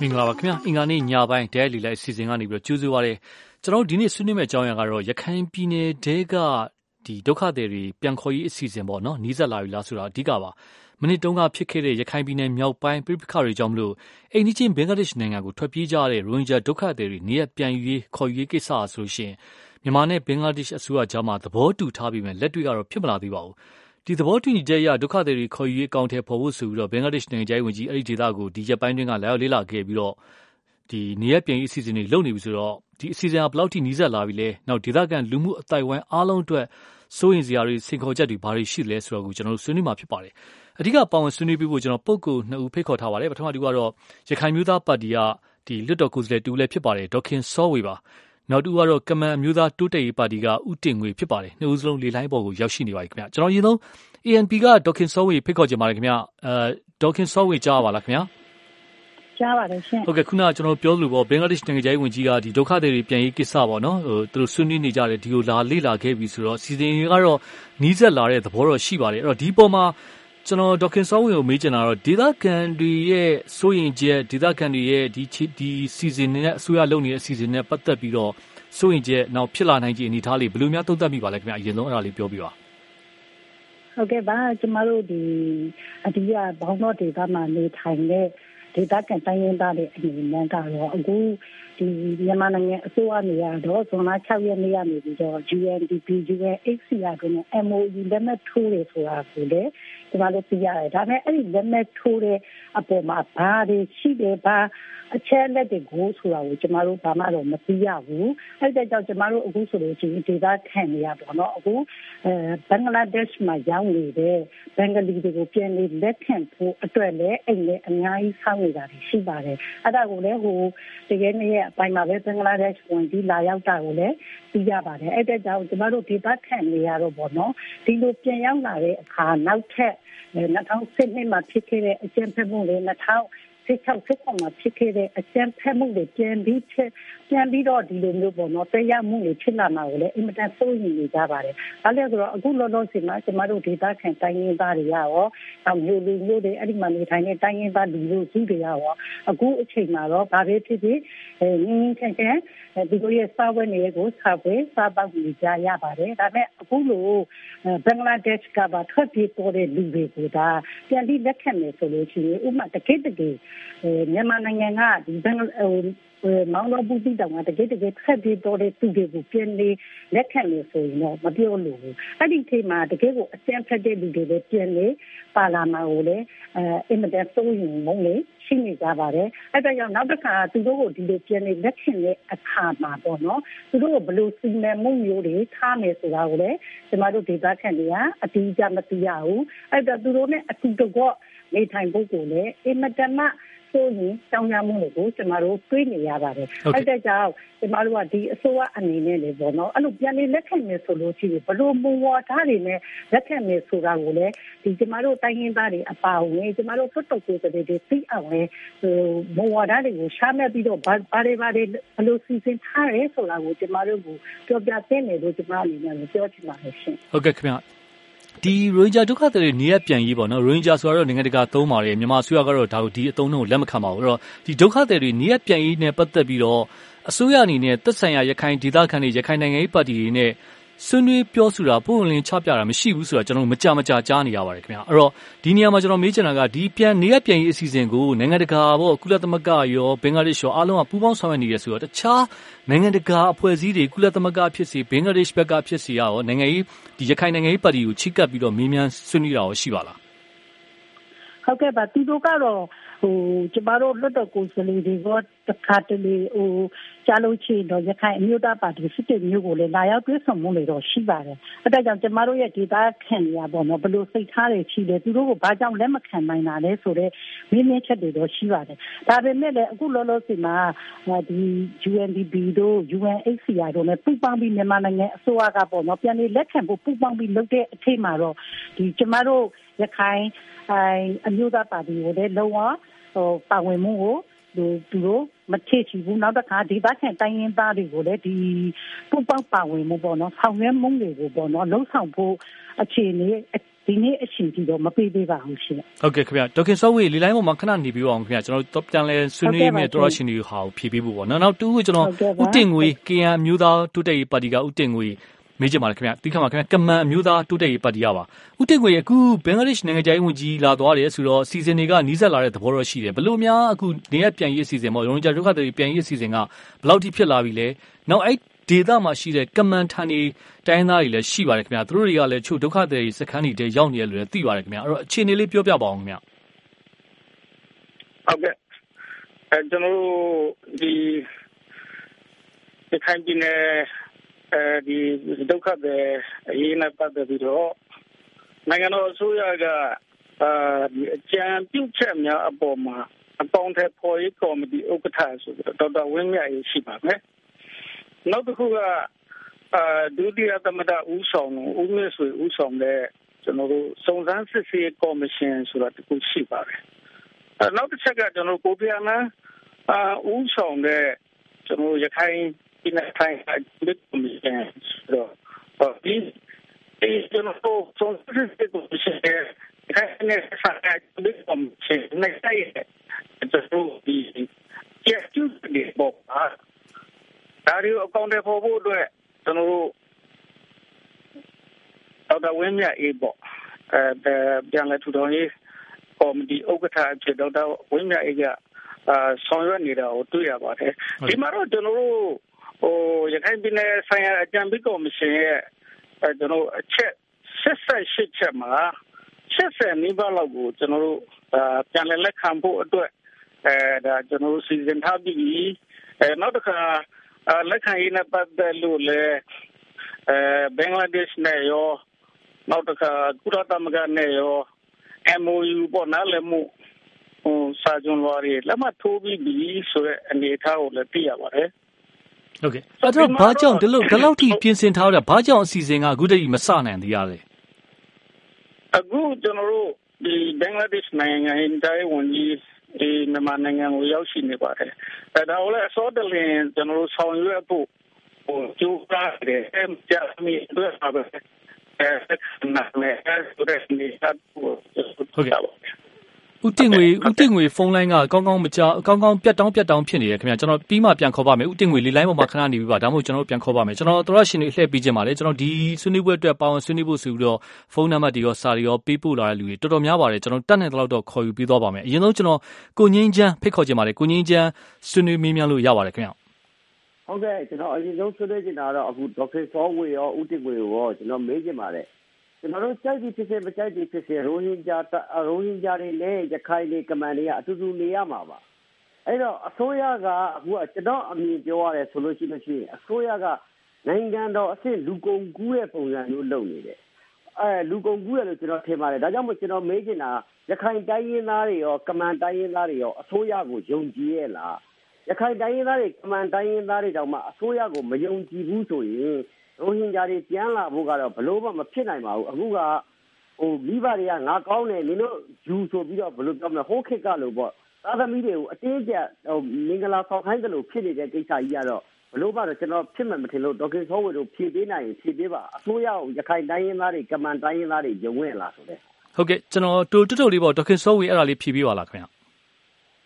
မင်္ဂလာပါခင်ဗျာအင်္ဂါနေ့ညပိုင်းဒဲလီလိုက်အစီအစဉ်ကနေပြီးတော့ကြိုးစားပါရစေကျွန်တော်ဒီနေ့ဆွေးနွေးမယ့်အကြောင်းအရာကတော့ရခိုင်ပြည်နယ်တဲကဒီဒုက္ခသည်တွေပြန်ခေါ်ရေးအစီအစဉ်ပေါ့နော်နီးစပ်လာပြီလားဆိုတာအဓိကပါမနစ်တုန်းကဖြစ်ခဲ့တဲ့ရခိုင်ပြည်နယ်မြောက်ပိုင်းပြိပခါတွေကြောင့်မလို့အိန္ဒိချင်းဘင်္ဂလားဒေ့ရှ်နိုင်ငံကိုထွက်ပြေးကြတဲ့ရိုဟင်ဂျာဒုက္ခသည်တွေနေရပြန်ယူရေးခေါ်ယူရေးကိစ္စအဆိုရှင်မြန်မာနဲ့ဘင်္ဂလားဒေ့ရှ်အစိုးရကြားမှာသဘောတူထားပြီးမှလက်တွေ့ကတော့ဖြစ်မလာသေးပါဘူး ဒီသဘောတူညီချက်အရ ဒုက္ခသည်တွေခေါ်ယူရေးအကောင့်ထဲပေါ်ဖို့ဆိုပြီးတော့ဘင်္ဂလားဒေ့ရှ်နိုင်ငံသားဝင်ကြီး အဲ့ဒီဒေသကို ဒီရက်ပိုင်းတွင်းကလာရောက်လေ့လာခဲ့ပြီးတော့ဒီနေရပြန်ရေးအစီအစဉ်တွေလုပ်နေပြီဆိုတော့ ဒီအစီအစဉ်ကဘယ်လောက်ထိ နီးစပ်လာပြီလဲ နောက် ဒေသခံလူမှုအသိုက်ဝိုင်းအားလုံးအတွက် စိုးရင်စရာတွေ စိန်ခေါ်ချက်တွေ ဘာတွေရှိလဲဆိုတော့ကို ကျွန်တော်တို့ ဆွေးနွေးမှာဖြစ်ပါတယ် အဓိက ပါဝင်ဆွေးနွေးပြီးဖို့ ကျွန်တော် ပုဂ္ဂိုလ်နှစ်ဦး ဖိတ်ခေါ်ထားပါတယ် ပထမတူကတော့ ရခိုင်မျိုးသားပါတီကဒီလွတ်တော်ကိုယ်စားလှယ်တူလည်းဖြစ်ပါတယ် ဒေါခင်စောဝေပါ နောက်တူကတော့ကမန်မျိုးသားတိုးတက်ရေးပါတီကဥတင်ငွေဖြစ်ပါတယ်နှစ်ဦးစလုံးလေလိုင်းပေါ်ကိုရောက်ရှိနေပါပြီခင်ဗျကျွန်တော်ရင်ဆုံး ANP ကဒေါခင်စောဝေဖိတ်ခေါ်ကြပါတယ်ခင်ဗျအဲဒေါခင်စောဝေကြားပါလားခင်ဗျာကြားပါတယ်ရှင်ဟုတ်ကဲ့ခုနကကျွန်တော်ပြောလို့ပေါ့ဘင်္ဂလားဒေ့ရှ်နိုင်ငံခြားရေးဝန်ကြီးကဒီဒုက္ခသည်တွေပြန်ရေးကိစ္စပေါ့နော်ဟိုသူတို့ဆွေးနွေးနေကြတယ်ဒီကိုလာလေ့လာခဲ့ပြီဆိုတော့စီစဉ်ရေးကတော့နီးစပ်လာတဲ့သဘောတော့ရှိပါတယ်အဲ့တော့ဒီပေါ်မှာ ကျွန်တော်ဒေါခင်စောဝင်ကိုမေးချင်တာတော့ဒေသခံတွေရဲ့စိုးရင်ချက်ဒေသခံတွေရဲ့ဒီဒီစီစဉ်နဲ့အစိုးရလုပ်နေတဲ့အစီအစဉ်နဲ့ပတ်သက်ပြီးတော့စိုးရင်ချက်နောက်ဖြစ်လာနိုင်ခြေအနေအထားလေးဘယ်လိုများသုံးသပ်မိပါလဲခင်ဗျအရင်ဆုံးအဲ့ဒါလေးပြောပြပါဟုတ်ကဲ့ပါကျမတို့ဒီအဒီကဘောင်းတော့ဒေသမှာနေထိုင်တဲ့ဒေသခံတိုင်းရင်းသားတွေအနေနဲ့ကတော့အခုဒီမြန်မာနိုင်ငံအစိုးရနေရတော့ဇွန်လ6ရက်နေ့ကနေပြီးတော့ UNDP UNHCR တို့နဲ့ MOU လက်မှတ်ထိုးတယ်ဆိုတာကိုလည်း ကျမတို့သိရတယ်ဒါပေမဲ့အဲ့ဒီလက်မှတ်ထိုးတဲ့အပေါ်မှာဘာတွေရှိတယ်ဘာအချက်လက်တွေကိုဆိုတာကိုကျမတို့ဘာမှတော့မသိရဘူးအဲ့ဒါကြောင့်ကျမတို့အခုဆိုလို့ရှိရင်ဒေသခံနေရပေါ့နော်အခုအဲဘင်္ဂလားဒေ့ရှ်မှာရောက်နေတဲ့ဘင်္ဂလီတွေကိုပြန်လေလက်ခံဖို့အတွက်လည်းအဲ့လေအများကြီးဆောက်နေတာရှိပါတယ်အဲ့ဒါကိုလည်းဟိုတကယ်နေရဲ့အပိုင်းမှာပဲဘင်္ဂလားဒေ့ရှ်ဝင်ပြီးလာရောက်တာကိုလည်းသိရပါတယ်အဲ့ဒါကြောင့်ကျမတို့ဒေသခံနေရတော့ပေါ့နော်ဒီလိုပြန်ရောက်လာတဲ့အခါနောက်ထပ်2010မှာဖြစ်ခဲ့တဲ့အကျဉ်းဖက်မှုတွေ2000 16 16မှာဖြစ်ခဲ့တဲ့အကျန်းဖက်မှုတွေပြန်ပြီးဖြစ်ပြန်ပြီးတော့ဒီလိုမျိုးပေါ့နော်တရားမှုတွေဖြစ်လာမှာကိုလည်းအင်မတန်စိုးရိမ်နေကြပါတယ်။ဘာလဲဆိုတော့အခုလောလောဆယ်မှာကျမတို့ဒေသခံတိုင်းရင်းသားတွေရောနောက်မျိုးလူမျိုးတွေအဲ့ဒီမှာနေထိုင်တဲ့တိုင်းရင်းသားလူမျိုးစုတွေရောအခုအချိန်မှာတော့ဘာပဲဖြစ်ဖြစ်အဲငင်းငင်းချင်ချင်ဒီလိုရဲ့စာဝတ်နေကိုစာပွဲစာပောက်နေကြရပါတယ်။ဒါပေမဲ့အခုလိုဘင်္ဂလားဒေ့ရှ်ကပါထွက်ပြေးပေါ်တဲ့လူတွေကိုဒါပြန်ပြီးလက်ခံမယ်ဆိုလို့ရှိရင်ဥမာတကယ်တကယ်မြန်မာနိုင်ငံကဒီဘင်္ဂဟိုမောင်တော်ဘူးတိတောင်ကတကယ်တကယ်ဖက်ပြီးတော့တဲ့သူတွေကိုပြန်လေလက်ခံလို့ဆိုရင်တော့မပြောလို့ဘူးအဲ့ဒီချိန်မှာတကယ်ကိုအစမ်းဖက်တဲ့လူတွေလည်းပြန်လေပါလာမှာကိုလည်းအဲအင်မတန်စိုးရင်မုန်းလေရှိနေကြပါတယ်အဲ့ဒါကြောင့်နောက်တစ်ခါသူတို့ကိုဒီလိုပြန်လေလက်ခံတဲ့အခါမှာပေါ့နော်သူတို့ကဘလို့စီမံမှုမျိုးတွေထားမယ်ဆိုတာကိုလည်းကျမတို့ဒေသခံတွေကအတိအကျမသိရဘူးအဲ့ဒါသူတို့နဲ့အတူတကွ နေထိုင်ဖို့ကိုလည်းအင်မတန်မှဆိုရင်တောင်းရမှုတွေကိုကျမတို့တွေးနေရပါတယ်။အဲ့ဒါကြောင့်ကျမတို့ကဒီအစိုးရအနေနဲ့လေပေါ့နော်အဲ့လိုပြန်လေးလက်ခံမယ်ဆိုလို့ရှိရင်ဘလို့မူဝါဒတွေနဲ့လက်ခံမယ်ဆိုတာကိုလည်းဒီကျမတို့တိုင်းရင်းသားတွေအပါအဝင်ကျမတို့ဖွတ်တုတ်ကိုယ်တွေသိအောင်လေဟိုမူဝါဒတွေကိုရှားမဲ့ပြီးတော့ဘာတွေဘာတွေဘလို့စီစဉ်ထားရဲဆိုတာကိုကျမတို့ကိုပြောပြသင့်တယ်လို့ကျမအနေနဲ့ပြောချင်ပါတယ်ရှင်။ဟုတ်ကဲ့ခင်ဗျ ဒီရိုဟင်ဂျာဒုက္ခသည်တွေနေရပြန်ရေးပေါ့နော်ရိုဟင်ဂျာဆိုတော့နိုင်ငံတကာသုံးပါတယ်မြန်မာအစိုးရကတော့ဒါကိုဒီအသုံးနှုန်းကိုလက်မခံပါဘူးအဲ့တော့ဒီဒုက္ခသည်တွေနေရပြန်ရေးနဲ့ပတ်သက်ပြီးတော့အစိုးရအနေနဲ့သက်ဆိုင်ရာရခိုင်ဒေသခံတွေရခိုင်နိုင်ငံရေးပါတီတွေနဲ့ ဆွေးနွေးပြောဆိုတာပုံလင်းချပြတာမရှိဘူးဆိုတာကျွန်တော်မကြမကြာကြားနေရပါတယ်ခင်ဗျာအဲ့တော့ဒီနေရာမှာကျွန်တော်မေးချင်တာကဒီပြန်နေရပြန်ရေးအစီအစဉ်ကိုနိုင်ငံတကာပေါ့ကုလသမဂ္ဂရောဘင်္ဂလားဒေ့ရှ်ရောအားလုံးကပူးပေါင်းဆောင်ရွက်နေရဆိုတော့တခြားနိုင်ငံတကာအဖွဲ့အစည်းတွေကုလသမဂ္ဂဖြစ်စီဘင်္ဂလားဒေ့ရှ်ဘက်ကဖြစ်စီရောနိုင်ငံရေးဒီရခိုင်နိုင်ငံရေးပါတီကိုချိကပ်ပြီးတော့မေးမြန်းဆွေးနွေးတာရောရှိပါလား ဟုတ်ကဲ့ပါသူတို့ကတော့ဟိုကျမတို့လွတ်တော်ကိုယ်စားလှယ်တွေကတခါတလေဟိုကြားလို့ချင်တော့ရခိုင်အမျိုးသားပါတီစစ်တဲ့မျိုးကိုလည်းလာရောက်တွေ့ဆုံမှုတွေတော့ရှိပါတယ်အဲဒါကြောင့်ကျမတို့ရဲ့ဒေတာခံရပါတော့ဘလို့စိတ်ထားတွေရှိတယ်သူတို့ကဘာကြောင့်လက်မခံနိုင်တာလဲဆိုတော့မင်းမင်းချက်တွေတော့ရှိပါတယ်ဒါပေမဲ့လည်းအခုလောလောဆယ်မှာဒီ UNDP တို့ UNHCR တို့နဲ့ပူးပေါင်းပြီးမြန်မာနိုင်ငံအစိုးရကပေါ့နော်ပြန်ပြီးလက်ခံဖို့ပူးပေါင်းပြီးလုပ်တဲ့အထိမှာတော့ဒီကျမတို့ ရခိုင်အမျိုးသားပါတီကိုလည်းလုံးဝဟိုပါဝင်မှုကိုသူသူတို့မချေချီဘူးနောက်တစ်ခါဒီဘက်ခံတိုင်းရင်းသားတွေကိုလည်းဒီပူပေါင်းပါဝင်မှုပေါ့နော်ဆောင်ရွက်မှုတွေကိုပေါ့နော်လှုံ့ဆော်ဖို့အခြေအနေဒီနေ့အချိန်ထိတော့မပေးသေးပါဘူးရှင်ဟုတ်ကဲ့ခင်ဗျဒေါခင်စောဝေးလီလိုင်းပေါ်မှာခဏနေပြီးအောင်ခင်ဗျကျွန်တော်ပြန်လဲဆွေးနွေးမယ်တော်ရရှင်တွေဟာဖြည့်ပေးဖို့ပေါ့နော်နောက်တူကကျွန်တော်ဥတင်ငွေ KN မျိုးသားတိုးတက်ရေးပါတီကဥတင်ငွေ မေးချင်ပါတယ်ခင်ဗျဒီခါမှာခင်ဗျကမန်အမျိုးသားတိုးတက်ရေးပါတီရပါဥတင်ကိုရအခုဘင်္ဂလားဒေ့ရှ်နိုင်ငံခြားရေးဝန်ကြီးလာသွားတယ်ဆိုတော့စီစဉ်တွေကနီးစပ်လာတဲ့သဘောတော့ရှိတယ်ဘလို့များအခုနေရပြန်ရေးအစီအစဉ်ပေါ့ရိုဟင်ဂျာဒုက္ခသည်ပြန်ရေးအစီအစဉ်ကဘယ်လောက်ထိဖြစ်လာပြီလဲနောက်အဲ့ဒေသမှာရှိတဲ့ကမန်ဌာနေတိုင်းသားတွေလည်းရှိပါတယ်ခင်ဗျာသူတို့တွေကလည်းချို့ဒုက္ခသည်စခန်းတွေတည်းရောက်နေတယ်လို့လည်းသိပါတယ်ခင်ဗျာအဲ့တော့အခြေအနေလေးပြောပြပါအောင်ခင်ဗျာဟုတ်ကဲ့အဲကျွန်တော်တို့ဒီဒီခိုင်ပြည်နယ် အဲဒီဒုက္ခသည်အရေးနဲ့ပတ်သက်ပြီးတော့နိုင်ငံတော်အစိုးရကအာဒီအကြံပြုချက်များအပေါ်မှာအပေါင်းထက်ဖော်ရေးကော်မတီဥက္ကဋ္ဌဆိုတော့ဒေါက်တာဝင်းမြတ်ရေးရှိပါမယ်နောက်တစ်ခုကအာဒုတိယသမ္မတဦးဆောင်ဦးမြင့်ဆွေဦးဆောင်တဲ့ကျွန်တော်တို့စုံစမ်းစစ်ဆေးကော်မရှင်ဆိုတာတခုရှိပါတယ်အဲနောက်တစ်ချက်ကကျွန်တော်ကိုပြာမန်းအာဦးဆောင်တဲ့ကျွန်တော်ရခိုင် ပြည်နယ်ထိုင်ဒီကော်မရှင်ဆိုတော့ဒီဒီကျွန်တော်စုံစမ်းစစ်ဆေးကော်မရှင်ခိုင်နေဆိုင်ဒီကော်မရှင်နဲ့ဆိုင်ကျွန်တော်ဒီကျကျူဒီဘောဒါတွေကိုအကောင့်တွေပေါ်ဖို့အတွက်ကျွန်တော်တို့ဒေါက်တာဝင်းမြတ်အေးပေါ့အဲပြန်လဲထူထောင်ရေးကော်မတီဥက္ကဋ္ဌအဖြစ်ဒေါက်တာဝင်းမြတ်အေးကအာဆောင်ရွက်နေတာကိုတွေ့ရပါတယ်ဒီမှာတော့ကျွန်တော်တို့ ဟိုရခိုင်ပြည်နယ်ဆိုင်ရာအကြံပေးကော်မရှင်ရဲ့အဲကျွန်တော်အချက်78ချက်မှာ80နီးပါးလောက်ကိုကျွန်တော်တို့အာပြန်လည်လက်ခံဖို့အတွက်အဲဒါကျွန်တော်တို့စီစဉ်ထားပြီးအဲနောက်တစ်ခါလက်ခံရေးနဲ့ပတ်သက်လို့လည်းအဲဘင်္ဂလားဒေ့ရှ်နဲ့ရောနောက်တစ်ခါကုလသမဂ္ဂနဲ့ရော MOU ပေါ့နားလည်မှုဟိုစာချုပ်လွှာတွေလက်မှတ်ထိုးပြီးပြီဆိုတဲ့အနေအထားကိုလည်းသိရပါတယ် ဟုတ်ကဲ့အဲ့တော့ဘာကြောင့်ဒီလိုဒီလောက်ထိပြင်ဆင်ထားတာဘာကြောင့်အစီအစဉ်ကအခုတည်းမစနိုင်သေးရလဲအခုကျွန်တော်တို့ဒီဘင်္ဂလားဒေ့ရှ်နိုင်ငံရဲ့ဝန်ကြီးဒီမြန်မာနိုင်ငံကိုရောက်ရှိနေပါတယ်အဲဒါကိုလည်းအစောတလင်ကျွန်တော်တို့ဆောင်ရွက်ဖို့ဟိုကျိုးကားတယ်အမ်ဂျာမီတို့ပါပဲအဲနာမည်အဲဆိုတဲ့နေရာကိုဟုတ်ကဲ့ ဦးတင်ငွေဦးတင်ငွေဖုန်းလိုင်းကကောင်းကောင်းမကြောက်ကောင်းကောင်းပြတ်တောင်းပြတ်တောင်းဖြစ်နေတယ်ခင်ဗျာကျွန်တော်ပြီးမှပြန်ခေါ်ပါမယ်ဦးတင်ငွေလေးလိုင်းပေါ်မှာခဏနေပြီပါဒါမှမဟုတ်ကျွန်တော်ပြန်ခေါ်ပါမယ်ကျွန်တော်တို့ရှင်တွေလှည့်ပြီးကြပါလေကျွန်တော်ဒီဆွေးနွေးပွဲအတွက်ပေါင်းဆွေးနွေးဖို့ဆိုပြီးတော့ဖုန်းနံပါတ်တွေရောစာတွေရောပေးပို့လာတဲ့လူတွေတော်တော်များပါတယ်ကျွန်တော်တတ်နိုင်တဲ့လောက်တော့ခေါ်ယူပြီးသွားပါမယ်အရင်ဆုံးကျွန်တော်ကိုငင်းချမ်းဖိတ်ခေါ်ကြပါလေကိုငင်းချမ်းဆွေးနွေးမေးမြန်းလို့ရပါတယ်ခင်ဗျာဟုတ်ကဲ့ကျွန်တော်အရင်ဆုံးဆွေးနွေးချင်တာတော့အခုဒေါက်တာစောဝေရောဦးတင်ငွေရောကျွန်တော်မေးချင်ပါတယ် ကျွန်တော်တို့ကြိုက်ပြီးဖြစ်စေမကြိုက်ပြီးဖြစ်စေရိုဟင်ဂျာရိုဟင်ဂျာတွေနဲ့ရခိုင်တွေကမန်တွေကအတူတူနေရမှာပါအဲ့တော့အစိုးရကအခုကကျွန်တော်အမြင်ပြောရတယ်ဆိုလို့ရှိလို့ရှိရင်အစိုးရကနိုင်ငံတော်အဆင့်လူကုန်ကူးတဲ့ပုံစံမျိုးလုပ်နေတယ်အဲလူကုန်ကူးရလို့ကျွန်တော်ထင်ပါတယ်ဒါကြောင့်မို့ကျွန်တော်မေးချင်တာရခိုင်တိုင်းရင်းသားတွေရောကမန်တိုင်းရင်းသားတွေရောအစိုးရကိုယုံကြည်ရဲ့လားရခိုင်တိုင်းရင်းသားတွေကမန်တိုင်းရင်းသားတွေတောင်မှအစိုးရကိုမယုံကြည်ဘူးဆိုရင် ရိုဟင်ဂျာတွေပြန်လာဖို့ကတော့ဘလို့မှမဖြစ်နိုင်ပါဘူးအခုကဟိုမိဘတွေကငါကောင်းတယ်နင်တို့ယူဆိုပြီးတော့ဘလို့ပြောမလဲဟိုးခစ်ကလို့ပေါ့သာသမီတွေကိုအတင်းကျပ်ဟိုမင်္ဂလာဆောင်ခိုင်းတယ်လို့ဖြစ်နေတဲ့ကိစ္စကြီးကတော့ဘလို့မှတော့ကျွန်တော်ဖြစ်မှမထင်လို့ဒေါက်တာဆောဝေတို့ဖြည့်ပေးနိုင်ရင်ဖြည့်ပေးပါအစိုးရကိုရခိုင်တိုင်းရင်းသားတွေကမန်တိုင်းရင်းသားတွေယုံဝင်လာဆိုတဲ့ဟုတ်ကဲ့ကျွန်တော်တူတူလေးပေါ့ဒေါက်တာဆောဝေအဲ့ဒါလေးဖြည့်ပေးပါလားခင်ဗျ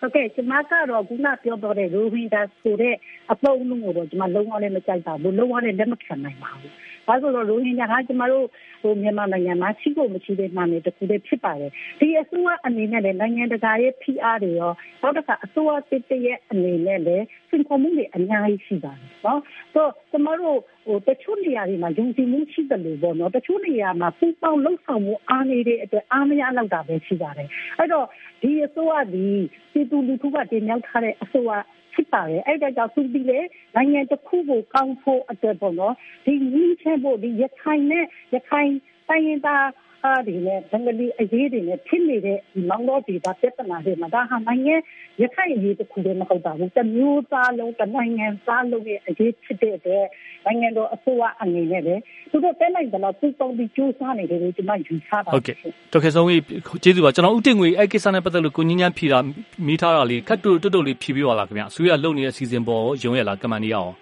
ဟုတ်ကဲ့ကျမကတော့ခုနပြောတော့တဲ့ရိုဟင်ဂျာဆိုတဲ့အပုံလုံးကိုတော့ကျမလုံးဝလည်းမကြိုက်ပါဘူးလုံးဝလည်းလက်မခံနိုင်ပါဘူး။ ဘာလို့လဲဆိုတော့ရိုဟင်ဂျာကကျမတို့ဟိုမြန်မာနိုင်ငံမှာရှိဖို့မရှိတဲ့မှန်တယ်တခုတည်းဖြစ်ပါတယ်။ဒီအစိုးရအနေနဲ့လည်းနိုင်ငံတကာရဲ့ဖိအားတွေရောနောက်တစ်ခါအစိုးရတစ်တရဲ့အနေနဲ့လည်းစင်ကုန်မှုတွေအများကြီးရှိပါတယ်နော်။ဆိုတော့ကျမတို့ဟိုတချို့နေရာတွေမှာယုံကြည်မှုရှိတယ်လို့ပေါ့နော်။တချို့နေရာမှာပူပေါင်းလှုပ်ဆောင်မှုအားနေတဲ့အတွက်အားမရတော့တာပဲရှိပါတယ်။အဲ့တော့ဒီအစိုးရဒီပြည်သူလူထုကတင်မြှောက်ထားတဲ့အစိုးရ ဖြစ်ပါတယ်အဲ့ဒါကြောင့်သူဒီလေနိုင်ငံတစ်ခုကိုကောင်းဖို့အတွက်ပေါ့နော်ဒီငင်းချဖို့ဒီရခိုင်နဲ့ရခိုင်တိုင်းရင်းသား အားတွေနဲ့ဘင်္ဂလီအရေးတွေနဲ့ဖြစ်နေတဲ့ဒီမောင်တော်ဒေတာပြဿနာတွေမှာဒါဟာနိုင်ငံရခိုင်အရေးတစ်ခုတည်းမဟုတ်ပါဘူးတမျိုးသားလုံးတနိုင်ငံသားလုံးရဲ့အရေးဖြစ်တဲ့အတွက်နိုင်ငံတော်အစိုးရအနေနဲ့လည်းသူတို့တဲလိုက်တယ်လို့သူပုံပြီးကြိုးစားနေတယ်လို့ကျွန်မယူဆပါတယ်ဟုတ်ကဲ့ဒေါက်တာဆုံးကြီးကျေးဇူးပါကျွန်တော်ဥတင်ငွေအဲ့ကိစ္စနဲ့ပတ်သက်လို့ကိုညင်းညမ်းဖြီတာမိထားတာလေးခတ်တူတွတ်တုတ်လေးဖြီပြီးပါလားခင်ဗျအစိုးရလုပ်နေတဲ့စီစဉ်ပေါ်ရုံးရလားကမန်နီရအောင်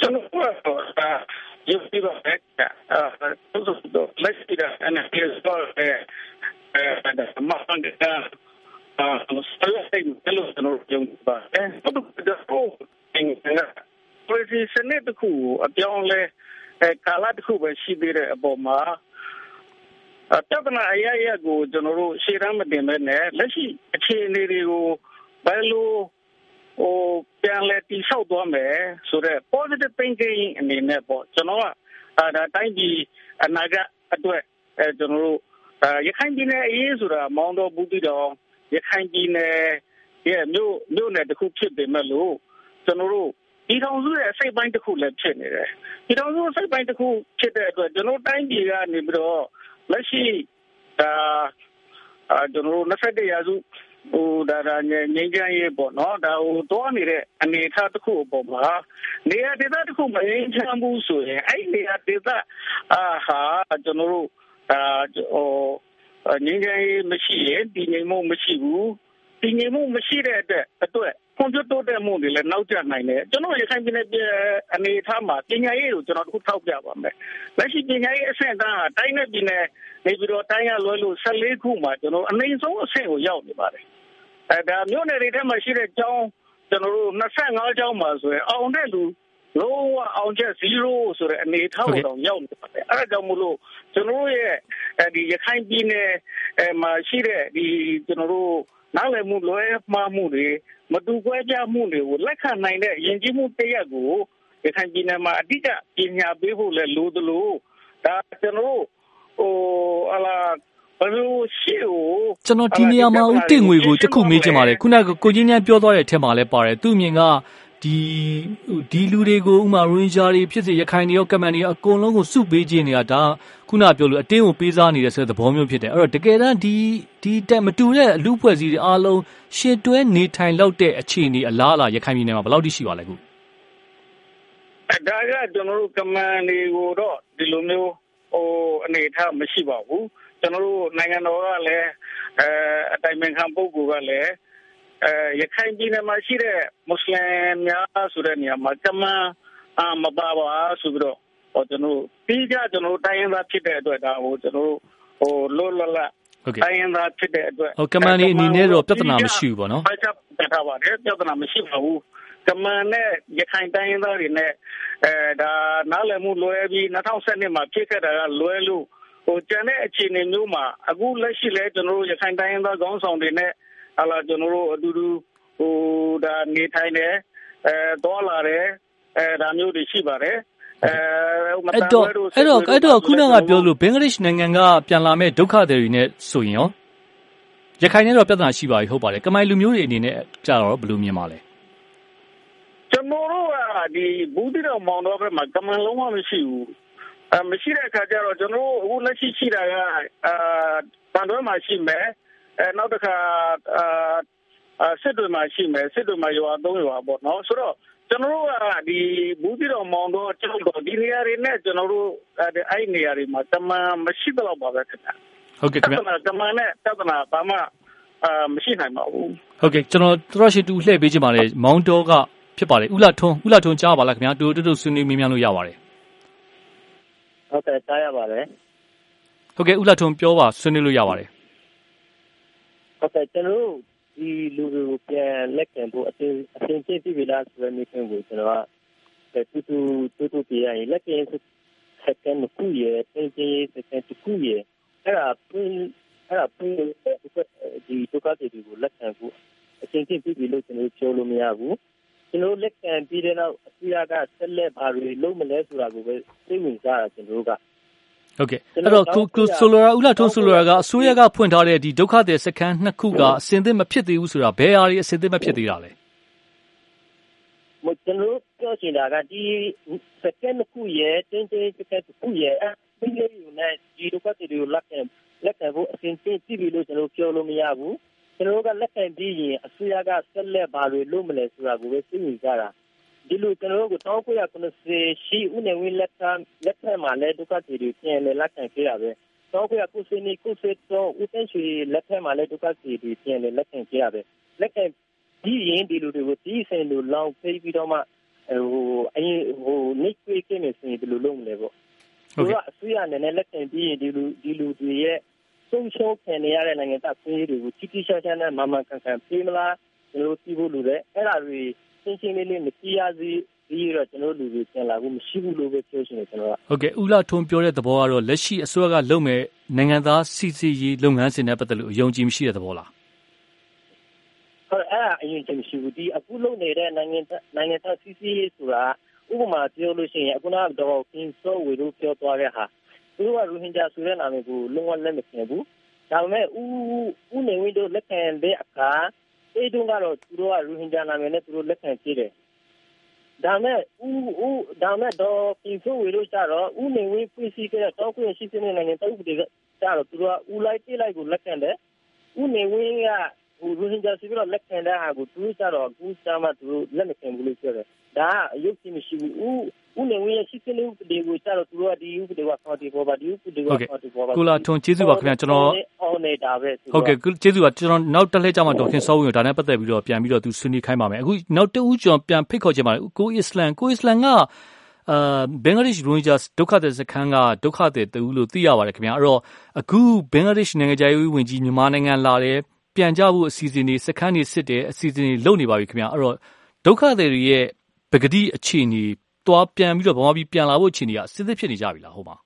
ကျွန်တော် ကရုပ်ပြီးပါမယ်အဲတော့လက်ရှိတဲ့ energy source ရဲ့အဲမဟုတ်တဲ့အာဆယ်စိတ်တယ်လို့ကျွန်တော်ယုံပါတယ်။ဘာလို့လဲဆိုတော့အင်းက policy နဲ့တခုအပြောင်းလဲအဲကာလတစ်ခုပဲရှိသေးတဲ့အပေါ်မှာပြဿနာအရရကိုကျွန်တော်တို့ရှေ့တန်းမတင်ပဲနဲ့လက်ရှိအခြေအနေတွေကိုဘယ်လို ဟိုပြန်လဲတိဆောက်သွားမယ်ဆိုတော့ positive thinking အနေနဲ့ပေါ့ကျွန်တော်ကအဲဒါတိုင်းပြည်အနာဂတ်အတွက်အဲကျွန်တော်တို့ရခိုင်ပြည်နယ်အရေးဆိုတာမောင်းတော်ဘူးတီတော်ရခိုင်ပြည်နယ်ရဲ့မြို့မြို့နယ်တစ်ခုဖြစ်ပေမဲ့လို့ကျွန်တော်တို့ဒီထောင်စုရဲ့အစိတ်ပိုင်းတစ်ခုလည်းဖြစ်နေတယ်ဒီထောင်စုအစိတ်ပိုင်းတစ်ခုဖြစ်တဲ့အတွက်ကျွန်တော်တိုင်းပြည်ကနေပြီးတော့လက်ရှိဒါအာကျွန်တော်တို့21ရာစု ဟိုဒါဒါငြိမ်းချမ်းရေးပေါ့နော်ဒါဟိုတွားနေတဲ့အနေအထားတစ်ခုအပေါ်မှာနေရာဒေသတစ်ခုမငြိမ်းချမ်းဘူးဆိုရင်အဲ့ဒီနေရာဒေသအာဟာကျွန်တော်တို့အာဟိုငြိမ်းချမ်းရေးမရှိရင်တည်ငြိမ်မှုမရှိဘူးတည်ငြိမ်မှုမရှိတဲ့အတွက်အတွက်ကွန်ပျူတာတဲ့မှုတွေလည်းနောက်ကျနိုင်တယ်ကျွန်တော်ရခိုင်ပြည်နယ်အနေအထားမှာပညာရေးကိုကျွန်တော်တို့ထောက်ပြပါမယ်လက်ရှိပညာရေးအဆင့်အတန်းဟာတိုင်းနဲ့ပြည်နယ်နေပြီးတော့တိုင်းရလွဲလို့14ခုမှာကျွန်တော်အနိုင်ဆုံးအဆင့်ကိုရောက်နေပါတယ် အဲဒါမြို့နယ်တွေထဲမှာရှိတဲ့ကျောင်းကျွန်တော်တို့25ကျောင်းမှာဆိုရင်အောင်တဲ့လူလုံးဝအောင်ချက်0ဆိုတဲ့အနေထားကိုတော့ရောက်နေပါတယ်အဲဒါကြောင့်မို့လို့ကျွန်တော်တို့ရဲ့ဒီရခိုင်ပြည်နယ်အဲမှာရှိတဲ့ဒီကျွန်တော်တို့နားလည်မှုလွဲမှားမှုတွေမတူကွဲပြားမှုတွေကိုလက်ခံနိုင်တဲ့ယဉ်ကျေးမှုတရက်ကိုရခိုင်ပြည်နယ်မှာအတိအကျပညာပေးဖို့လည်းလိုသလိုဒါကျွန်တော်တို့ဟိုအလား ဘယ်လိုရှိဟိုကျွန်တော်ဒီနေရာမှာဦးတင်ငွေကိုတခုမေးချင်ပါတယ်ခုနကကိုကြီးညံပြောသွားတဲ့အထက်မှာလည်းပါတယ်သူ့မြင်ကဒီဒီလူတွေကိုဥမာရိုဟင်ဂျာတွေဖြစ်စေရခိုင်တွေရောကမန်တွေရောအကုန်လုံးကိုစုပေးခြင်းနေတာဒါခုနပြောလို့အတင်းကိုပေးစားနေတဲ့ဆိုတဲ့သဘောမျိုးဖြစ်တယ်အဲ့တော့တကယ်တမ်းဒီဒီတက်မတူတဲ့အလူဖွဲ့စည်းတွေအားလုံးရှေ့တွဲနေထိုင်လောက်တဲ့အခြေအနေအလားအလာရခိုင်ပြည်နယ်မှာဘယ်လောက်ထိရှိပါလဲခုဒါကကျွန်တော်တို့ကမန်တွေကိုတော့ဒီလိုမျိုးဟိုအနေထားမရှိပါဘူး ကျွန်တော်တို့နိုင်ငံတော်ကလည်းအဲအတိုင်ပင်ခံပုဂ္ဂိုလ်ကလည်းအဲရခိုင်ပြည်နယ်မှာရှိတဲ့မွတ်စလင်များဆိုတဲ့နေရာမှာကမန်အာမပါပါဆိုပြီးတော့ဟောကျွန်တော်ပြီးကြကျွန်တော်တိုင်းရင်းသားဖြစ်တဲ့အတွက်ဒါဟိုကျွန်တော်ဟိုလောလောလဟုတ်ကဲ့တိုင်းရင်းသားဖြစ်တဲ့အတွက်ဟိုကမန်နေအနေနဲ့တော့ပြဿနာမရှိဘူးပေါ့နော်ဟုတ်ကဲ့ပြဿနာပါတယ်ပြဿနာမရှိပါဘူးကမန်နဲ့ရခိုင်တိုင်းရင်းသားတွေနဲ့အဲဒါနားလည်မှုလွဲပြီး2012မှာဖြစ်ခဲ့တာကလွဲလို့ဟို ကျန်တဲ့အခြေအနေမျိုးမှာအခုလက်ရှိလဲကျွန်တော်တို့ရခိုင်တိုင်းရင်းသားခေါင်းဆောင်တွေနဲ့ဟာလာကျွန်တော်တို့အတူတူဟိုဒါနေထိုင်တယ်အဲတော်လာတယ်အဲဒါမျိုးတွေရှိပါတယ်အဲအဲ့တော့အဲ့တော့အဲ့တော့ခုနကပြောလို့ဘင်္ဂလားဒေ့ရှ်နိုင်ငံကပြန်လာမဲ့ဒုက္ခသည်တွေနဲ့ဆိုရင်ရောရခိုင်နဲ့တော့ပြဿနာရှိပါပြီဟုတ်ပါတယ်ကမိုင်လူမျိုးတွေအနေနဲ့ကြာတော့ဘယ်လိုမြင်ပါလဲကျွန်တော်တို့ကဒီဘူးတိတော်မောင်တော်ဘက်မှာကမန်လုံးဝမရှိဘူးအဲ မရှိတဲ့အခါကျတော့ကျွန်တော်တို့အခုလက်ရှိရှိတာကအာတန်တွဲမှာရှိမယ်အဲနောက်တစ်ခါအာစစ်တွေမှာရှိမယ်စစ်တွေမှာရွာသုံးရွာပေါ့နော်ဆိုတော့ကျွန်တော်တို့ကဒီဘူးတိတော်မောင်တော်ကျောက်တော်ဒီနေရာတွေနဲ့ကျွန်တော်တို့အဲ့နေရာတွေမှာတမန်မရှိတော့ပါပဲခင်ဗျဟုတ်ကဲ့ခင်ဗျတမန်နဲ့တသနာဘာမှအာမရှိနိုင်ပါဘူးဟုတ်ကဲ့ကျွန်တော်တော်ရှိတူလှည့်ပေးခြင်းပါလေမောင်တော်ကဖြစ်ပါလေဥလာထွန်းဥလာထွန်းကြားပါလားခင်ဗျာတူတူတူဆွေးနွေးမေးမြန်းလို့ရပါတယ် ဟုတ်ကဲ့ကြားရပါတယ်ဟုတ်ကဲ့ဥလာထွန်းပြောပါဆွေးနွေးလို့ရပါတယ်ဟုတ်ကဲ့ကျွန်တော်ဒီလူတွေကိုပြန်လက်ခံဖို့အတင်းအတင်းချင်းပြည်လာဆိုတဲ့မိခင်ကိုကျွန်တော်ကတူတူတူတူပြရင်လက်ခံစကန်ခုရဲ့တင်းချင်းစကန်ခုရဲ့အဲ့ဒါပြင်အဲ့ဒါပြင်ဒီဒုက္ခတွေကိုလက်ခံဖို့အချင်းချင်းပြည်လို့ကျွန်တော်ပြောလို့မရဘူး ကျွန်တော်လက်ခံပြီးတဲ့နောက်အစိုးရကဆက်လက်ဘာတွေလုပ်မလဲဆိုတာကိုပဲသိဝင်ကြတာကျွန်တော်တို့ကဟုတ်ကဲ့အဲ့တော့ကိုကိုဆိုလိုရာဦးလာထုံးဆိုလိုရာကအစိုးရကဖွင့်ထားတဲ့ဒီဒုက္ခသည်စခန်းနှစ်ခုကအစင်သစ်မဖြစ်သေးဘူးဆိုတာဘယ်ဟာတွေအစင်သစ်မဖြစ်သေးတာလဲမကျွန်တော်ပြောချင်တာကဒီစခန်းနှစ်ခုရဲ့တင်းတင်းစခန်းတစ်ခုရဲ့အင်းလေးယူနဲ့ဒီဒုက္ခသည်တွေကိုလက်ခံလက်ခံဖို့အစင်သစ်ပြည်ပြီလို့ကျွန်တော်ပြောလို့မရဘူး ကျွန်တော်ကလက်ခံပြီးရင်အစိုးရကဆက်လက်ဘာတွေလုပ်မလဲဆိုတာကိုပဲသိနေကြတာဒီလိုကျွန်တော်တို့1990ရှိဦးနေဝင်းလက်ထက်လက်ထက်မှာလည်းဒုက္ခတွေပြန်လည်လက်ခံခဲ့တာပဲ1990နီကုစေတော့ဦးတန်းချီလက်ထက်မှာလည်းဒုက္ခတွေပြန်လည်လက်ခံခဲ့ရပဲလက်ခံဒီရင်ဒီလိုတွေကိုဒီစင်လိုလောင်ဖိပြီးတော့မှဟိုအရင်ဟိုနေပြေးကင်းနေစင်ဘယ်လိုလုပ်မလဲပေါ့သူကအစိုးရအနေနဲ့လက်ခံပြီးရင်ဒီလူဒီလူတွေရဲ့ ဆုံးရှုံးခံရတဲ့နိုင်ငံသားပြည်တွေကိုတိတိကျကျနဲ့မမှန်ကန်ကန်ပြေးမလားကျွန်တော်သိဖို့လိုတယ်အဲ့ဒါတွေရှင်းရှင်းလေးလေးမကြည့်ရစီပြီးတော့ကျွန်တော်လူတွေပြန်လာဖို့မရှိဘူးလို့ပဲပြောချင်တယ်ကျွန်တော်ကဟုတ်ကဲ့ဦးလာထွန်းပြောတဲ့သဘောကတော့လက်ရှိအစိုးရကလုပ်မဲ့နိုင်ငံသားစီစီရေးလုပ်ငန်းစဉ်နဲ့ပတ်သက်လို့အယုံကြည်မရှိတဲ့သဘောလားဟုတ်အဲ့ဒါအရင်ချင်းရှိဘူးဒီအခုလုပ်နေတဲ့နိုင်ငံနိုင်ငံသားစီစီရေးဆိုတာဥပမာပြောလို့ရှိရင်အခုနကတော့ကင်းစောဝေလို့ပြောသွားတဲ့ဟာ သူတို့ကရိုဟင်ဂျာဆိုတဲ့နာမည်ကိုလုံးဝလက်မခံဘူးဒါပေမဲ့ဦးဦးနေဝင်းတို့လက်ခံတဲ့အခါအဲတုန်းကတော့သူတို့ကရိုဟင်ဂျာနာမည်နဲ့သူတို့လက်ခံကြည့်တယ်ဒါမဲ့ဦးဦးဒါမဲ့တော့ပြင်ဆိုဝေလို့ကြတော့ဦးနေဝင်းပြည်စီကတောက်ခွင့်ရှိတဲ့နိုင်ငံတုပ်တွေကကြတော့သူတို့ကဦးလိုက်တိလိုက်ကိုလက်ခံတယ်ဦးနေဝင်းကဟိုရိုဟင်ဂျာစီပြီးတော့လက်ခံတဲ့ဟာကိုသူတို့ကြတော့အခုစမ်းမှသူတို့လက်မခံဘူးလို့ပြောတယ်ဒါကအယုတ်ကြည့်မရှိဘူးဦး ဦးနေဝင်းရဲ့ရှိတဲ့ဥပဒေကိုစတော့သူတို့ကဒီဥပဒေကခေါ်တီပေါ်ပါဒီဥပဒေကခေါ်တီပေါ်ပါကိုလာထွန်ကျေးဇူးပါခင်ဗျာကျွန်တော်အော်နေတာပဲဟုတ်ကဲ့ကျေးဇူးပါကျွန်တော်နောက်တစ်လှည့်ကြမှာဒေါခင်စောဝင်ဒါနဲ့ပတ်သက်ပြီးတော့ပြန်ပြီးတော့သူဆွေးနွေးခိုင်းပါမယ်အခုနောက်တဦးကျွန်တော်ပြန်ဖိတ်ခေါ်ချင်ပါတယ်ကိုအစ္စလမ်ကိုအစ္စလမ်ကအာဘင်္ဂလားဒေ့ရှ်ရိုဟင်ဂျာဒုက္ခသည်စခန်းကဒုက္ခသည်တူလို့သိရပါတယ်ခင်ဗျာအဲ့တော့အခုဘင်္ဂလားဒေ့ရှ်နိုင်ငံခြားရေးဝန်ကြီးမြန်မာနိုင်ငံလာတယ်ပြန်ကြဖို့အစီအစဉ်တွေစခန်းတွေစစ်တယ်အစီအစဉ်တွေလုပ်နေပါပြီခင်ဗျာအဲ့တော့ဒုက္ခသည်တွေရဲ့ပဂတိအခြေအနေ သွားပြန်ပြီးတော့ဗမာပြည်ပြန်လာဖို့အခြေအနေကစစ်စစ်ဖြစ်နေကြပြီလားဟုတ်ပါ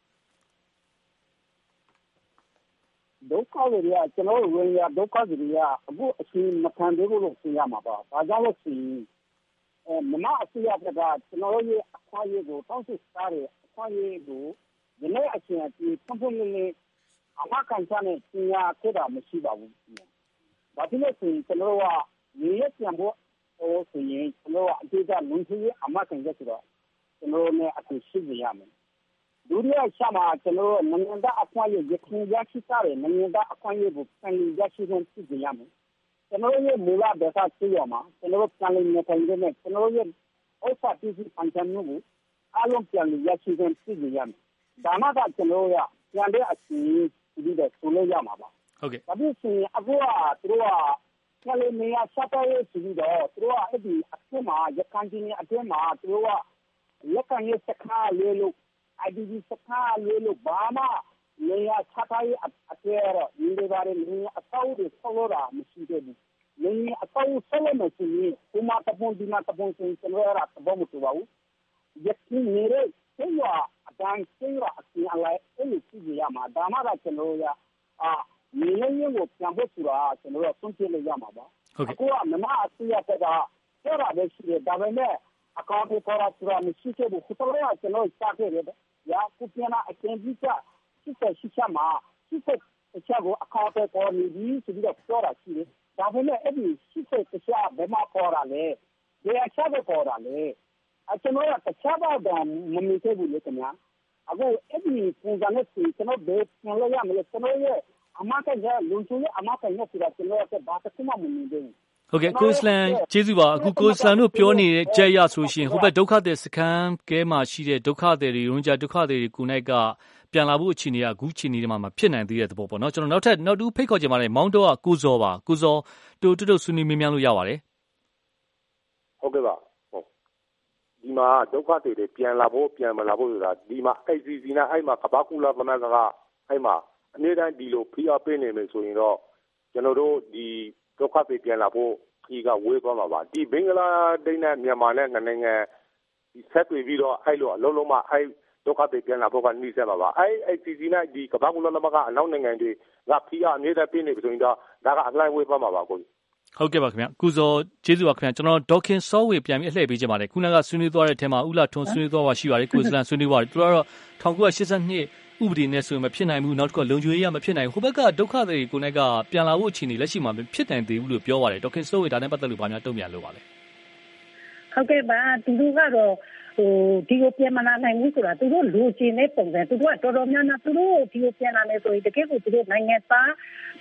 ဒုက္ခတွေကကျွန်တော်တို့ဝင်ရဒုက္ခတွေကအခုအချိန်မခံသေးဘူးလို့ပြောရမှာပါ။ဒါကြောင့်လို့ရှိရင်အဲမမအစီအရကကျွန်တော်တို့ရဲ့အခွင့်အရေးကိုတောင်းဆိုထားတဲ့အခွင့်အရေးကိုဒီနေ့အချိန်အထိပုံပုံလေးလေးအမကန်ချနဲ့ပြင်ရခဲ့တာမရှိပါဘူး။ဒါဖြစ်လို့ရှိရင်ကျွန်တော်တို့ကနေရပြန်ဖို့ဟိုဆိုရင်ကျွန်တော်အတေးကလုံချရေးအမကန်ချက်ဆိုတော့ ကျွန်တော်နဲ့အတူရှိနေရမယ်ဒုတိယချက်မှာကျွန်တော်နိုင်ငံသားအခွင့်အရေးရခိုင်ရရှိတဲ့နိုင်ငံသားအခွင့်အရေးကိုပြန်လည်ရရှိခွင့်ပြုကြရမယ်ကျွန်တော်ရဲ့မူလဒေသသိရမှာကျွန်တော်ပြန်လည်နေထိုင်တဲ့ကျွန်တော်ရဲ့ဥစ္စာပစ္စည်းပန်ချမှုကိုအလုံးပြန်လည်ရရှိခွင့်ပြုကြရမယ်ဒါမှသာကျွန်တော်ရပြန်တဲ့အစီပြီးတော့ဆိုလို့ရမှာပါဟုတ်ကဲ့ဒါပြီးရင်အခုကသူတို့ကပြန်လည်နေရဆက်တော့ပြီးတော့သူတို့ကအဲ့ဒီအထက်မှာရခိုင်ပြည်နယ်အတွင်းမှာသူတို့က လက်ခံရေးစခန်းလေးလို့ IDP စခန်းလေးလို့ဘာမှနေရာချထားရေးအကျဲတော့ဒီလိုပါလေနေအဆောက်တွေဆောက်လို့တာမရှိသေးဘူးနေအဆောက်ဆောက်လို့မရှိရင်ဒီမှာတပွန်ဒီမှာတပွန်ဆိုရင်ကျွန်တော်ရတာဘောမတူပါဘူးယခုနေတဲ့ဆေးရအတိုင်းဆေးရအစီအလိုက်အဲ့လိုကြည့်ရမှာဒါမှသာကျွန်တော်ရအာနေရင်းကိုပြန်ဖို့ဆိုတာကျွန်တော်တို့ဆုံးဖြတ်လို့ရမှာပါအခုကမမအစီရတဲ့ကပြောတာပဲရှိတယ်ဒါပေမဲ့ အကောင့်တွေပေါ်လာဆိုတာ မရှိခဲ့ဘူးခုတလောက ကျွန်တော်စခဲ့တယ်ရာခုပြန်လာအကျဉ်းကြီးကစစ်ဆက်ရှိချမှာစစ်ဆက်တခြားကို အကောင့်တွေပေါ်နေပြီဆိုပြီးတော့ ပြောတာရှိတယ် ဒါပေမဲ့ အဲ့ဒီစစ်ဆက်တခြားဘယ်မှာပေါ်လာလဲ ဘယ်အချက်ပဲပေါ်လာလဲအကျွန်တော်ကတခြားတော့မမြင်ခဲ့ဘူးလေခင်ဗျာ အခု အဲ့ဒီပုံစံနဲ့ကျွန်တော်ဘယ်ပြန်လို့ရမလဲ ကျွန်တော်ရဲ့အမကလည်းလုံချုံရဲ့အမကလည်းဆိုတာကျွန်တော်ကဘာတစ်ခုမှ မမြင်သေးဘူး ဟုတ်ကဲ့ ကိုစလန်ကျေးဇူးပါ အခု ကိုစလန်တို့ပြောနေတဲ့ကြက်ရဆိုရှင် ဟိုဘက် ဒုက္ခသည်စခန်းကဲမှာရှိတဲ့ ဒုက္ခသည်တွေရုံးကြဒုက္ခသည်တွေကိုနိုင်က ပြန်လာဖို့အခြေအနေက အခုအခြေအနေမှာ မဖြစ်နိုင်သေးတဲ့သဘောပေါ့နော် ကျွန်တော် နောက်ထပ် နောက်တူဖိတ်ခေါ်ချင်ပါတယ် မောင်းတော့ကကိုစောပါ ကိုစောတူတူတူဆွေးနွေးမြင်းမြန်းလို့ရပါတယ် ဟုတ်ကဲ့ပါဟုတ်ဒီမှာ ဒုက္ခသည်တွေ ပြန်လာဖို့ ပြန်မလာဖို့ဆိုတာ ဒီမှာ ICC နဲ့အဲ့မှာကဘာကူလာသမက်ကအဲ့မှာအနည်းတန်း ဒီလို ဖိအားပေးနေမယ်ဆိုရင်တော့ ကျွန်တော်တို့ ဒီ ဒုက္ခသည်ပြန်လာဖို့ခီးကဝေးသွားမှာပါဒီဘင်္ဂလားဒေ့ရှ်နဲ့မြန်မာနဲ့နိုင်ငံဒီဆက်တွေ့ပြီးတော့အဲ့လိုအလုံးလုံးမှအဲ့ဒုက္ခသည်ပြန်လာဖို့ကနှိစက်ပါပါအဲ့ ICC နဲ့ဒီကမ္ဘာကုလသမဂ္ဂအနောက်နိုင်ငံတွေကဖီးအားအမြဲတမ်းပြနေပြီဆိုရင်တော့ဒါကအလိုက်ဝေးသွားမှာပါကိုဟုတ်ကဲ့ပါခင်ဗျကုစောကျေးဇူးပါခင်ဗျကျွန်တော်ဒေါခင်စောဝေပြန်ပြီးအလှည့်ပေးချင်ပါတယ်ခုနကဆွေးနွေးသွားတဲ့အထက်မှာဥလာထွန်းဆွေးနွေးသွားပါရှိပါတယ်ကိုစလန်ဆွေးနွေးပါတယ်သူကတော့1982 ဥပဒေနဲ့ဆိုရင်မဖြစ်နိုင်ဘူးနောက်တစ်ခုလုံခြုံရေးရမဖြစ်နိုင်ဘူးဟိုဘက်ကဒုက္ခတွေကိုလည်းကပြန်လာဖို့အခြေအနေလက်ရှိမှာမဖြစ်နိုင်သေးဘူးလို့ပြောပါတယ်ဒေါက်ခင်စိုးဝေဒါနဲ့ပတ်သက်လို့ဗာများတုံ့ပြန်လို့ပါလဲဟုတ်ကဲ့ပါသူတို့ကတော့ ဟိုဒီကိုပြန်မလာနိုင်ဘူးဆိုတာသူတို့လိုချင်တဲ့ပုံစံသူတို့ကတော်တော်များများသူတို့ဒီကိုပြန်လာမယ်ဆိုရင်တကယ်ကိုသူတို့နိုင်ငံသား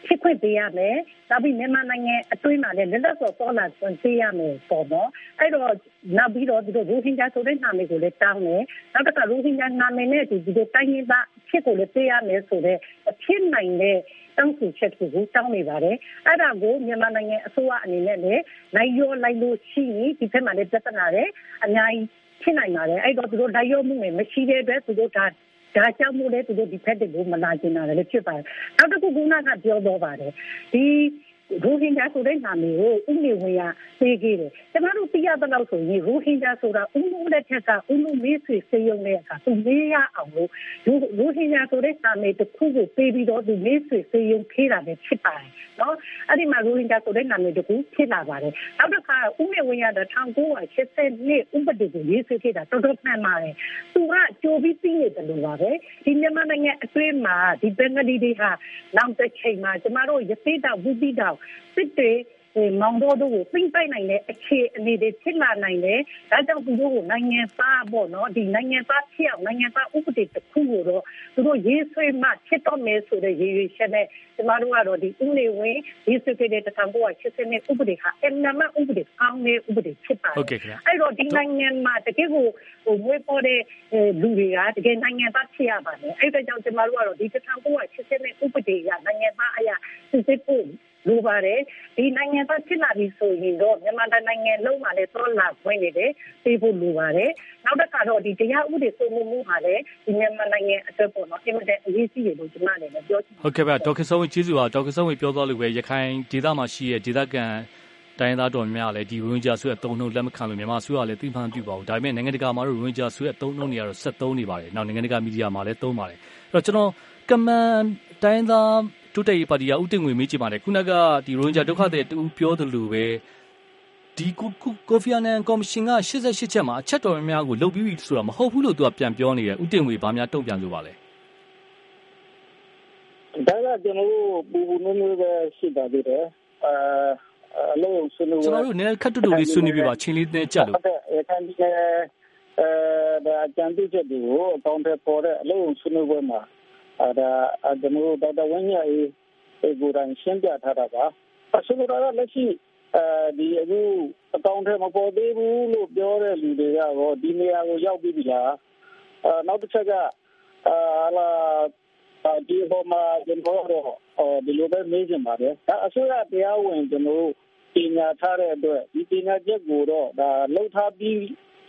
ဖြစ်ခွင့်ပေးရမယ်။ဒါပြီးမြန်မာနိုင်ငံအတွင်းမှာလည်းလက်လက်စော်စောလာဆွန်ပေးရမယ်ပေါ့နော်။အဲ့တော့နောက်ပြီးတော့ဒီလိုရိုဟင်ဂျာဆိုတဲ့နာမည်ကိုလည်းတောင်းတယ်။နောက်တစ်ခါရိုဟင်ဂျာနာမည်နဲ့ဒီဒီတိုင်းရင်းသားဖြစ်ကိုလည်းပေးရမယ်ဆိုတော့အဖြစ်နိုင်တဲ့တောင်းဆိုချက်ကိုတောင်းနေပါတယ်။အဲ့ဒါကိုမြန်မာနိုင်ငံအစိုးရအနေနဲ့လည်းလိုက်ရောလိုက်လို့ရှိရင်ဒီဘက်မှာလည်းပြဿနာတွေအများကြီး ဖြစ်နိုင်ပါတယ်။အဲ့တော့သူတို့လိုက်ရောမှုနဲ့မရှိတဲ့အတွက်သူတို့ဒါဒါကြောင့်မို့လဲသူတို့ဒီဖက်တွေကိုမလာကျင်တာလည်းဖြစ်ပါတယ်။နောက်တစ်ခုကကပြောတော့ပါတယ်။ဒီ ရိုဟင်ဂျာဆိုတဲ့နာမည်ကိုဥနေဝင်ရပေးခဲ့တယ်။ကျမတို့သိရတဲ့လောက်ဆိုရင်ရိုဟင်ဂျာဆိုတာဥမှုလက်ထက်ကဥမှုမေးဆွေစေယုံတဲ့အခါသူမေးရအောင်လို့ရိုဟင်ဂျာဆိုတဲ့နာမည်တစ်ခုကိုပေးပြီးတော့သူမေးဆွေစေယုံဖေးတာပဲဖြစ်ပါတယ်။နော်အဲ့ဒီမှာရိုဟင်ဂျာဆိုတဲ့နာမည်တစ်ခုဖြစ်လာပါတယ်။နောက်တစ်ခါဥနေဝင်ရတဲ့1980နှစ်ဥပဒေကိုရေးဆွဲခဲ့တာတော်တော်မှန်ပါတယ်။သူကကြိုပြီးသိနေတယ်လို့ပါပဲ။ဒီမြန်မာနိုင်ငံအတွင်းမှာဒီဘင်္ဂလီတွေဟာနောက်တစ်ချိန်မှာကျမတို့ရသေးတာဝိပိတောက်စစ်တွေမောင်တော်တို့ကိုသိမ့်ပိုက်နိုင်တဲ့အခြေအနေတွေဖြစ်လာနိုင်တယ်။ဒါကြောင့်သူတို့ကိုနိုင်ငံသားပေါ့နော်ဒီနိုင်ငံသားဖြစ်အောင်နိုင်ငံသားဥပဒေတစ်ခုကိုတော့သူတို့ရေးဆွဲမှဖြစ်တော့မယ်ဆိုတဲ့ရည်ရွယ်ချက်နဲ့ကျမတို့ကတော့ဒီဥနေဝင်ရေးဆွဲခဲ့တဲ့တံပိုးက80နှစ်ဥပဒေဟာအမှန်မှဥပဒေကောင်းတဲ့ဥပဒေဖြစ်ပါတယ်။ဟုတ်ကဲ့ခင်ဗျ။အဲ့တော့ဒီနိုင်ငံမှာတကယ်ကိုဟိုမွေးပေါ်တဲ့လူတွေကတကယ်နိုင်ငံသားဖြစ်ရပါတယ်။အဲ့ဒါကြောင့်ကျမတို့ကတော့ဒီတံပိုးက80နှစ်ဥပဒေကနိုင်ငံသားအရာစစ်စစ်ဖို့ လိုပါတယ်ဒီနိုင်ငံသားဖြစ်လာပြီဆိုရင်တော့မြန်မာနိုင်ငံလုံးမှာလည်းတော်လာခွင့်နေတယ်ပြေးဖို့လိုပါတယ်နောက်တစ်ခါတော့ဒီတရားဥပဒေစိုးမိုးမှုဟာလည်းဒီမြန်မာနိုင်ငံအတွက်ပေါ့နော်အင်မတန်အရေးကြီးတယ်လို့ကျွန်မလည်းပြောချင်ဟုတ်ကဲ့ဗျဒေါက်တာဆောင်းဝင်းကျေးဇူးပါဒေါက်တာဆောင်းဝင်းပြောသွားလို့ပဲရခိုင်ဒေသမှာရှိတဲ့ဒေသခံတိုင်းသားတော်များလည်းဒီရိုဟင်ဂျာဆိုတဲ့အသုံးနှုန်းလက်မခံလို့မြန်မာအစိုးရလည်းသိမှန်ပြုပါဘူးဒါပေမဲ့နိုင်ငံတကာမှာတော့ရိုဟင်ဂျာဆိုတဲ့အသုံးနှုန်းတွေကတော့ဆက်သုံးနေပါတယ်နောက်နိုင်ငံတကာမီဒီယာမှာလည်းသုံးပါတယ်အဲ့တော့ကျွန်တော်ကမန်တိုင်းသား တိုးတက်ရေးပါတီကဥတည်ငွေမေးချင်ပါတယ်ခုနကဒီရိုဟင်ဂျာဒုက္ခသည်တူပြောသလိုပဲဒီကိုဖီအာနန်ကော်မရှင်က88ချက်မှာအချက်တော်များများကိုလုပ်ပြီးပြီဆိုတာမဟုတ်ဘူးလို့သူကပြန်ပြောနေတယ်ဥတည်ငွေဘာများတုံ့ပြန်လို့ပါလဲဒါကကျွန်တော်တို့ပူပူနွေးနွေးပဲရှိပါသေးတယ်အဲအလုံးဆွေးနွေးကျွန်တော်တို့နည်းခတ်တူတူလေးဆွေးနွေးပြပါချင်းလေးနဲ့ကြက်လို့ဟုတ်ကဲ့အဲခံဒီအဲဒါအကြံပြုချက်တွေကိုအကောင့်ထဲပေါ်တဲ့အလုံးဆွေးနွေးပွဲမှာ အဲဒါကျွန်တော်တို့ဒေါက်တာဝင်းမြတ်အေးကိုယ်တိုင်ရှင်းပြထားတာပါအဆိုလိုတာကလက်ရှိအဲဒီအခုအကောင့်ထဲမပေါ်သေးဘူးလို့ပြောတဲ့လူတွေကတော့ဒီနေရာကိုရောက်ပြီးပြီလားအဲနောက်တစ်ချက်ကအာလာဒီပေါ်မှာကျွန်တော်တို့ဒီလိုပဲမေးချင်ပါတယ်ဒါအစိုးရတရားဝင်ကျွန်တော်တို့ပညာထားတဲ့အတွက်ဒီပညာချက်ကိုတော့ဒါလှုပ်ထားပြီး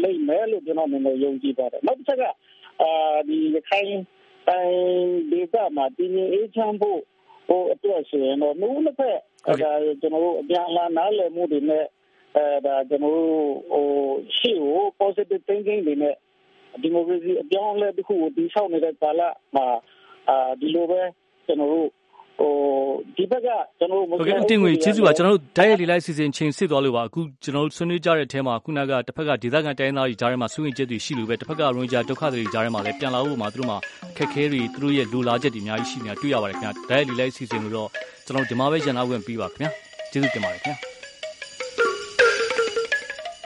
လိမ့်မယ်လို့ကျွန်တော်မြင်လို့ယုံကြည်ပါတယ်နောက်တစ်ချက်ကအာဒီခိုင် တိုင်းဒေသမှာတည်ငြိမ်အေးချမ်းဖို့ဟိုအတွက်ဆိုရင်တော့နှုတ်နှစ်ဖက်ဒါကျွန်တော်တို့အပြန်လာနားလည်မှုတွေနဲ့အဲဒါကျွန်တော်တို့ဟိုရှေ့ကို positive thinking တွေနဲ့ဒီမိုကရေစီအပြောင်းအလဲတစ်ခုကိုတည်ဆောက်နေတဲ့ကာလမှာအာဒီလိုပဲကျွန်တော်တို့ ဟိုဒီဘက်ကကျွန်တော်တို့ဟုတ်ကဲ့အတင်ငွေကျေးဇူးပါကျွန်တော်တို့ဓာတ်ရိုက်လေးလိုက်စီစဉ်ချိန်စစ်သွားလို့ပါအခုကျွန်တော်တို့ဆွေးနွေးကြတဲ့အထဲမှာခုနကတစ်ဖက်ကဒေသခံတိုင်းသားတွေကြားထဲမှာဆွေးနွေးချက်တွေရှိလို့ပဲတစ်ဖက်ကရိုဟင်ဂျာဒုက္ခတွေကြားထဲမှာလည်းပြန်လာဖို့မှာသူတို့မှာခက်ခဲတွေသူတို့ရဲ့လူလာချက်တွေအများကြီးရှိနေတာတွေ့ရပါတယ်ခင်ဗျာဓာတ်ရိုက်လေးလိုက်စီစဉ်လို့တော့ကျွန်တော်ဒီမှာပဲရန်နာဝင်ပြီးပါခင်ဗျာကျေးဇူးတင်ပါတယ်ခင်ဗျာ